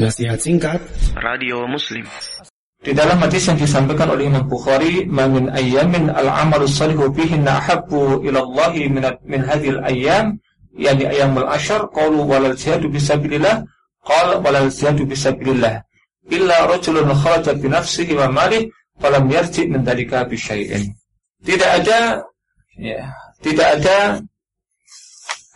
Nasihat singkat Radio Muslim Di dalam hadis yang disampaikan oleh Imam Bukhari, "Min ayyamin al-amalu salihu bihinna ahabbu ila Allah min min hadhil ayyam." Yani ayyamul ashar qalu walal jihadu fisabilillah qala walal jihadu fisabilillah illa rajulun kharaja bi nafsihi wa malih falam yarji min dalika bi syai'in. Tidak ada ya, tidak ada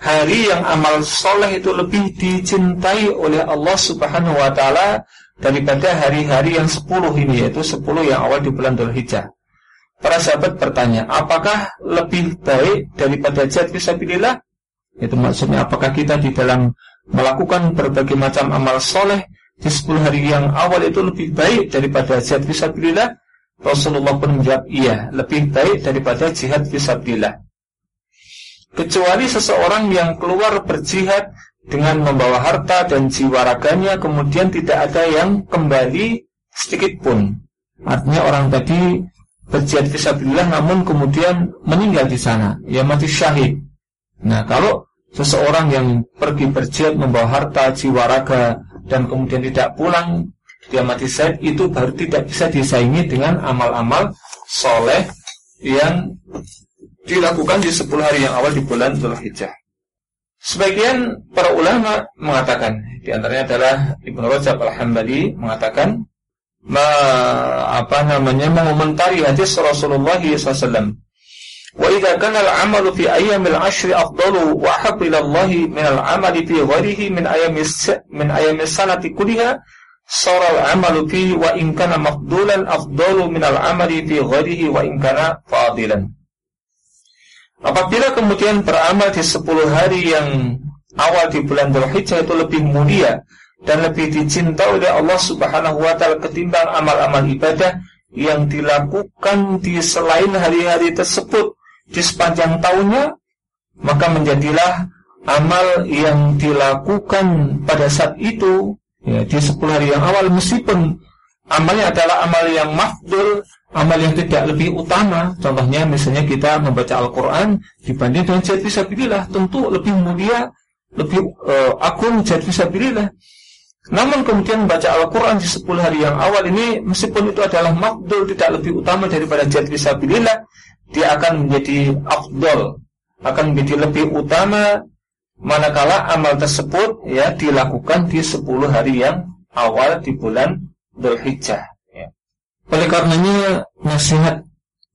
hari yang amal soleh itu lebih dicintai oleh Allah Subhanahu wa taala daripada hari-hari yang sepuluh ini yaitu sepuluh yang awal di bulan Dzulhijjah. Para sahabat bertanya, apakah lebih baik daripada jihad fisabilillah? Itu maksudnya apakah kita di dalam melakukan berbagai macam amal soleh di sepuluh hari yang awal itu lebih baik daripada jihad fisabilillah? Rasulullah pun menjawab, iya, lebih baik daripada jihad fisabilillah kecuali seseorang yang keluar berjihad dengan membawa harta dan jiwa raganya kemudian tidak ada yang kembali sedikit pun. Artinya orang tadi berjihad fisabilillah namun kemudian meninggal di sana, ya mati syahid. Nah, kalau seseorang yang pergi berjihad membawa harta, jiwa raga dan kemudian tidak pulang, dia mati syahid itu baru tidak bisa disaingi dengan amal-amal soleh yang dilakukan di 10 hari yang awal di bulan Dzulhijjah. Sebagian para ulama mengatakan, di antaranya adalah Ibnu Rajab Al-Hambali mengatakan ma, apa namanya mengomentari hadis Rasulullah SAW. Wa idza kana al-'amalu fi ayyamil 'ashri afdalu wa ahabbu ila Allah min al-'amali fi ghairihi min ayyamis min ayyamis sanati kulliha sara al-'amalu fi wa in kana mafdulan afdalu min al-'amali fi ghairihi wa in kana fadilan. Apabila kemudian beramal di 10 hari yang awal di bulan Dzulhijjah itu lebih mulia dan lebih dicintai oleh Allah Subhanahu wa taala ketimbang amal-amal ibadah yang dilakukan di selain hari-hari tersebut di sepanjang tahunnya maka menjadilah amal yang dilakukan pada saat itu ya di 10 hari yang awal meskipun amalnya adalah amal yang mafdul amal yang tidak lebih utama. Contohnya misalnya kita membaca Al-Quran dibanding dengan jihad fisabilillah tentu lebih mulia lebih uh, agung jihad fisabilillah. Namun kemudian membaca Al-Quran di 10 hari yang awal ini meskipun itu adalah makdul tidak lebih utama daripada jihad fisabilillah dia akan menjadi afdol akan menjadi lebih utama manakala amal tersebut ya dilakukan di 10 hari yang awal di bulan Dzulhijjah oleh karenanya nasihat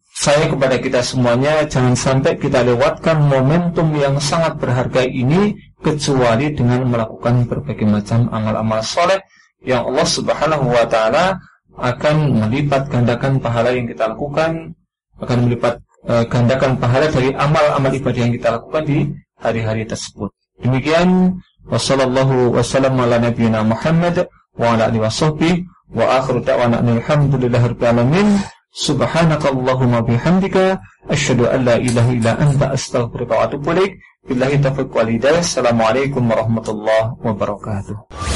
saya kepada kita semuanya jangan sampai kita lewatkan momentum yang sangat berharga ini kecuali dengan melakukan berbagai macam amal-amal soleh yang Allah Subhanahu wa taala akan melipat gandakan pahala yang kita lakukan akan melipat uh, gandakan pahala dari amal-amal ibadah yang kita lakukan di hari-hari tersebut. Demikian wasallallahu wasallam ala nabiyina Muhammad wa ala alihi washabbihi Wa akhiru da'wana alhamdulillahirabbil alamin. Subhanakallahumma bihamdika asyhadu an la ilaha illa anta astaghfiruka wa atubu ilaik. Billahi taufiq wal hidayah. Assalamualaikum warahmatullahi wabarakatuh.